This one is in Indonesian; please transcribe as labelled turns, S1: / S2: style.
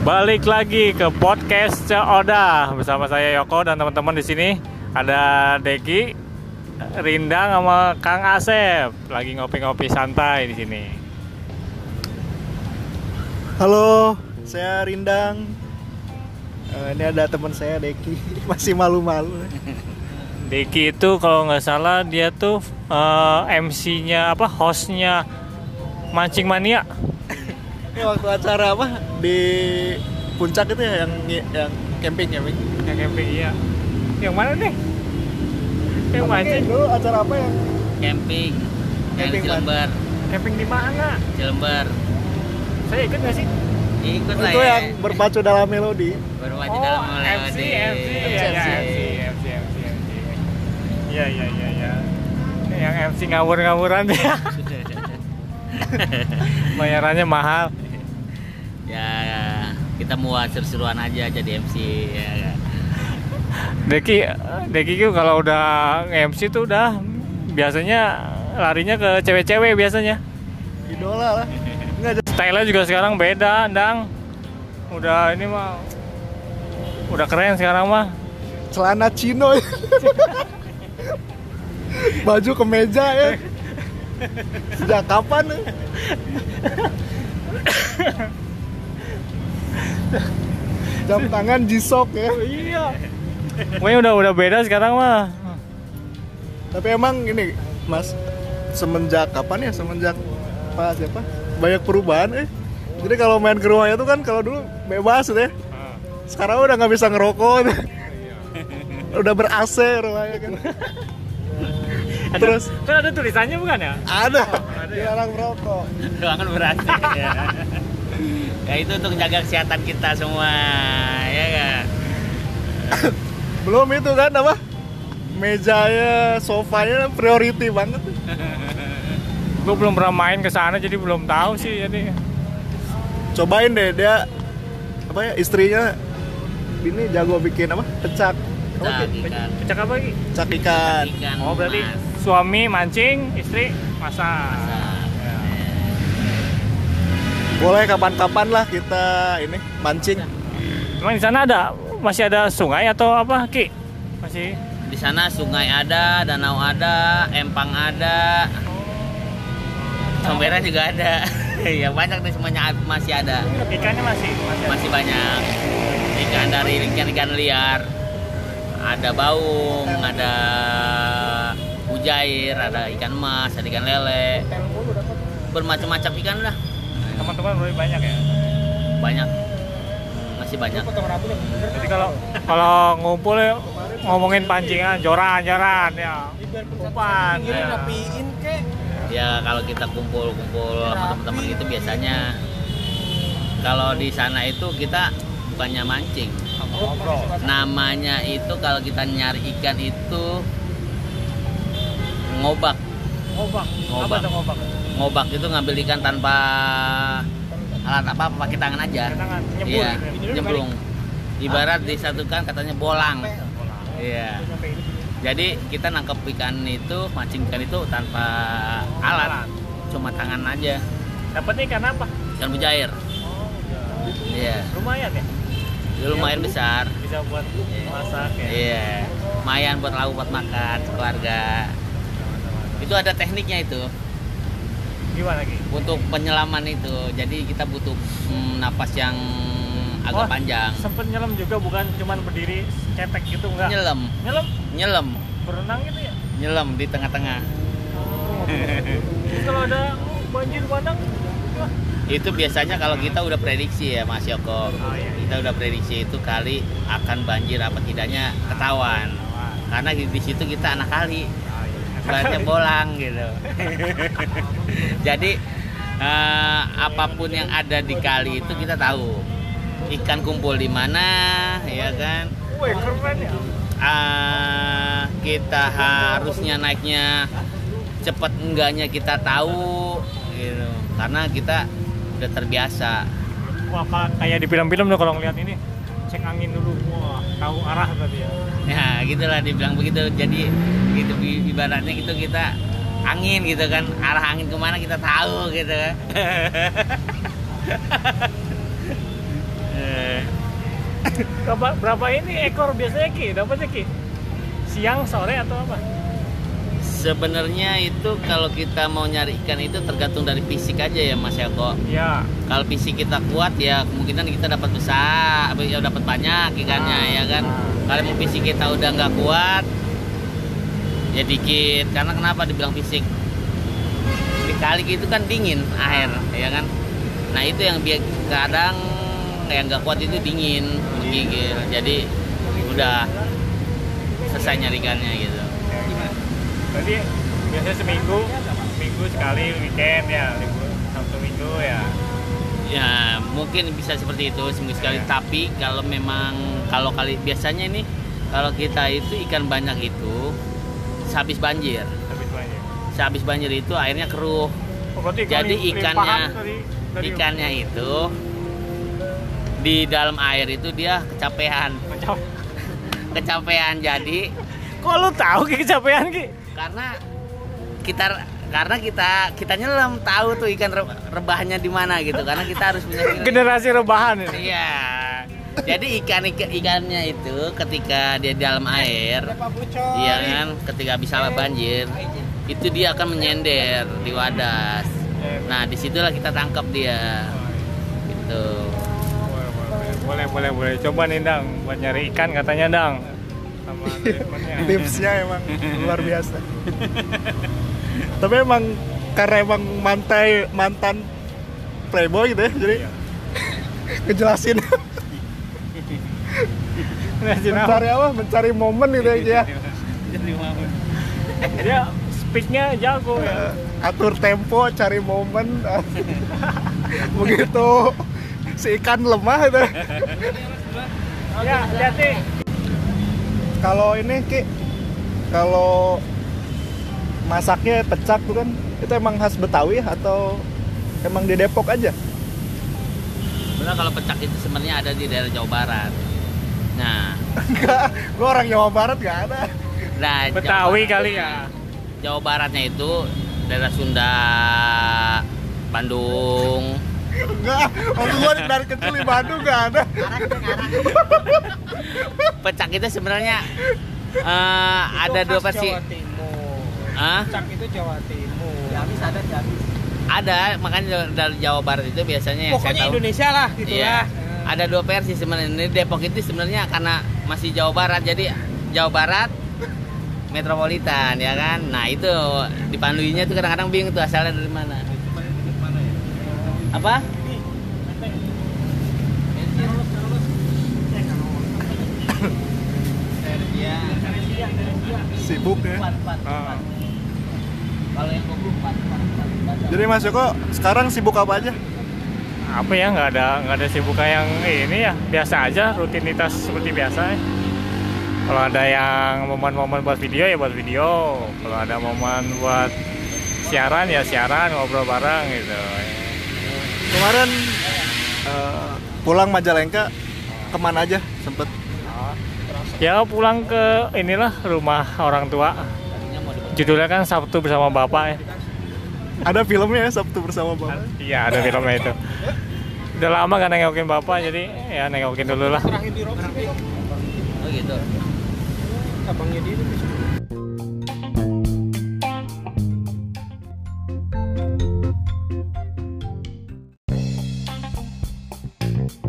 S1: Balik lagi ke podcast Oda bersama saya Yoko dan teman-teman di sini ada Deki, Rindang sama Kang Asep lagi ngopi-ngopi santai di sini.
S2: Halo, saya Rindang. Eh, ini ada teman saya Deki, masih malu-malu.
S1: Deki itu kalau nggak salah dia tuh eh, MC-nya apa hostnya Mancing Mania.
S2: Ini waktu acara apa di puncak itu ya yang yang camping camping.
S1: Yang camping iya. Yang mana nih? Yang mancing.
S2: dulu acara apa yang
S3: camping yang
S2: Camping
S3: Cilember
S1: Camping di mana?
S3: Cilember
S1: Saya ikut nggak sih?
S3: ikut lah
S2: itu
S3: ya
S2: yang berpacu dalam melodi.
S3: berwajib
S1: Oh,
S3: dalam
S1: MC,
S3: melewati
S1: MC, ya, ya, MC, MC, MC, MC. Iya, iya, iya, iya. Yang MC ngawur-ngawuran ya. Bayarannya mahal.
S3: ya kita mau seru-seruan aja jadi MC ya
S1: Deki, Deki itu kalau udah MC tuh udah biasanya larinya ke cewek-cewek biasanya.
S2: Idola lah. Enggak jadi
S1: Style juga sekarang beda, Dang. Udah ini mah udah keren sekarang mah.
S2: celana chino. Baju kemeja ya. Sejak kapan? ya? Jam tangan G-Shock ya.
S1: iya. Pokoknya udah udah beda sekarang mah.
S2: Tapi emang ini Mas semenjak kapan ya? Semenjak Pak siapa? Banyak perubahan eh. Jadi kalau main ke rumahnya tuh kan kalau dulu bebas deh. Sekarang udah nggak bisa ngerokok. udah ber AC rumahnya kan. Terus
S1: Kan ada tulisannya bukan ya?
S2: ada dilarang merokok.
S3: ruangan berarti ya. ya itu untuk jaga kesehatan kita semua ya kan
S2: Belum itu kan apa? Mejanya, sofanya priority banget.
S1: Gue belum pernah main ke sana jadi belum tahu sih jadi.
S2: Cobain deh dia apa ya istrinya ini jago bikin apa? Pecak. Ki?
S3: ikan
S1: Pecak apa lagi?
S2: Pecak ikan.
S3: ikan
S1: Oh berarti
S3: mas.
S1: Suami mancing, istri masak.
S3: Masak.
S1: Ya.
S2: Boleh kapan-kapan lah kita ini mancing.
S1: Emang di sana ada masih ada sungai atau apa Ki? Masih
S3: di sana sungai ada danau ada empang ada comberan juga ada ya banyak deh semuanya masih ada
S1: ikannya masih masih.
S3: masih banyak ikan dari ikan ikan liar ada baung ada mujair ada ikan emas ada ikan lele bermacam-macam ikan lah
S1: Teman-teman lebih banyak ya.
S3: banyak masih banyak
S1: Jadi kalau kalau ngumpul ya, ngomongin pancingan, joran-joran ya. Umpan. Ya.
S3: ya kalau kita kumpul-kumpul sama teman-teman gitu biasanya kalau di sana itu kita bukannya mancing namanya itu kalau kita nyari ikan itu ngobak.
S1: Ngobak.
S3: Ngobak.
S1: Apa ngobak?
S3: ngobak itu ngambil ikan tanpa alat apa apa pakai tangan aja.
S1: Tangan, nyembur
S3: iya
S1: ya?
S3: nyemplung ibarat disatukan katanya bolang. Iya. Jadi kita nangkep ikan itu mancing ikan itu tanpa alat. Cuma tangan aja.
S1: Dapatnya ikan apa?
S3: ikan mujair. Iya.
S1: Lumayan ya.
S3: itu lumayan besar.
S1: Bisa buat masak ya.
S3: iya. Lumayan buat lauk buat makan keluarga itu ada tekniknya itu.
S1: Gimana Ki?
S3: untuk penyelaman itu. Jadi kita butuh mm, napas yang agak
S1: Oh,
S3: panjang.
S1: Sempet nyelam juga bukan cuman berdiri cetek gitu enggak?
S3: nyelam.
S1: Nyelam?
S3: Nyelam.
S1: Berenang gitu ya.
S3: nyelam di tengah-tengah.
S1: Terus kalau ada banjir bandang
S3: itu biasanya kalau kita udah prediksi ya Mas Yoko.
S1: Oh, iya, iya.
S3: kita udah prediksi itu kali akan banjir apa tidaknya ketahuan. Karena di situ kita anak kali ibaratnya bolang gitu. Jadi eh, apa pun yang ada di kali itu kita tahu. Ikan kumpul di mana ya kan?
S1: Wih, keren ya.
S3: Ah, kita harusnya naiknya cepet enggaknya kita tahu gitu. Karena kita udah terbiasa.
S1: Wah, ka- kayak di film-film tuh kalau ngeliat ini cek angin dulu. Wah, tahu arah tadi ya.
S3: ya gitulah dibilang begitu jadi gitu ibaratnya gitu kita angin gitu kan arah angin ke mana kita tahu gitu kan
S1: berapa, berapa ini ekor biasanya Ki? Dapatnya Ki? Siang, sore atau apa?
S3: Sebenarnya itu kalau kita mau nyari ikan itu tergantung dari fisik aja ya Mas Eko.
S1: Ya.
S3: Kalau fisik kita kuat ya kemungkinan kita dapat besar, ya dapat banyak ikannya ya kan. Kalau mau fisik kita udah nggak kuat, ya dikit. Karena kenapa dibilang fisik? Di kali itu kan dingin air, ya kan. Nah itu yang biar kadang yang nggak kuat itu dingin, menggigil. Jadi udah selesai nyarikannya gitu.
S1: Berarti biasanya seminggu, seminggu sekali weekend ya, libur Sabtu Minggu ya.
S3: Ya mungkin bisa seperti itu seminggu sekali. Tapi kalau memang kalau kali biasanya ini kalau kita itu ikan banyak itu sehabis banjir,
S1: Habis banyak.
S3: sehabis banjir itu airnya keruh.
S1: Oh, berarti
S3: Jadi ikannya-
S1: dari- dari
S3: Ikannya itu di dalam air itu dia kecapean, kecapean. Jadi
S1: Kok lu tahu Ki kecapean Ki?
S3: Karena kita karena kita kita nyelam tahu tuh ikan re- rebahnya di mana gitu karena kita harus punya
S1: Generasi rebahan ini.
S3: Iya. Jadi ikan ikan ikannya itu ketika dia di dalam air, iya kan, ketika bisa banjir, itu dia akan menyender di wadas. Nah di situlah kita tangkap dia, gitu.
S1: Boleh, boleh, boleh. Coba nih Dang, buat nyari ikan katanya Dang. Sama
S2: tipsnya emang luar biasa tapi emang karena emang mantai mantan playboy gitu ya jadi
S1: Iya.
S2: ngejelasin
S1: Jelasin apa?
S2: mencari apa mencari momen gitu aja
S1: Dia speaknya jago ya.
S2: Atur tempo cari momen begitu si ikan lemah itu
S1: Ya, hati-hati.
S2: Kalau ini ki kalau masaknya pecak tuh kan itu emang khas Betawi atau emang di Depok aja
S3: Sebenarnya kalau pecak itu sebenarnya ada di daerah Jawa Barat. Nah,
S2: enggak gua orang Jawa Barat gak ada
S3: nah Jawa
S1: Betawi
S3: Barat-
S1: kali ya.
S3: Jawa Baratnya itu daerah Sunda, Bandung,
S2: enggak waktu gua dari kecil di Bandung gak ada
S3: pecak itu sebenarnya eh, ada dua versi.
S4: Jawa Timur.
S3: Hah?
S4: Cak itu Jawa Timur. Jamis ada Jamis.
S3: Ada, makanya dari Jawa Barat itu biasanya yang
S4: Pokoknya
S3: saya tahu.
S4: Indonesia lah gitu
S3: Iya.
S4: lah.
S3: Ada dua versi sebenarnya. Ini Depok itu sebenarnya karena masih Jawa Barat, jadi Jawa Barat metropolitan ya kan. Nah itu dipanduinya tuh kadang-kadang bingung tuh asalnya dari mana. Apa?
S2: sibuk ya
S1: Ah.
S3: Kalau yang goblok
S2: jadi Mas Joko sekarang sibuk apa aja
S1: Apa ya nggak ada nggak ada sibukan yang ini ya biasa aja rutinitas seperti biasa. ya. Kalau ada yang momen-momen buat video ya buat video. Kalau ada momen buat siaran ya siaran ngobrol bareng gitu.
S2: Kemarin eh, pulang Majalengka ke mana aja sempet
S1: Ya pulang ke inilah rumah orang tua. Judulnya kan Sabtu bersama Bapak ya.
S2: ada filmnya ya Sabtu bersama Bapak
S1: Iya ada filmnya itu. Udah lama gak nengokin Bapak jadi ya nengokin dulu lah.
S3: Oh gitu.
S4: Abangnya dia itu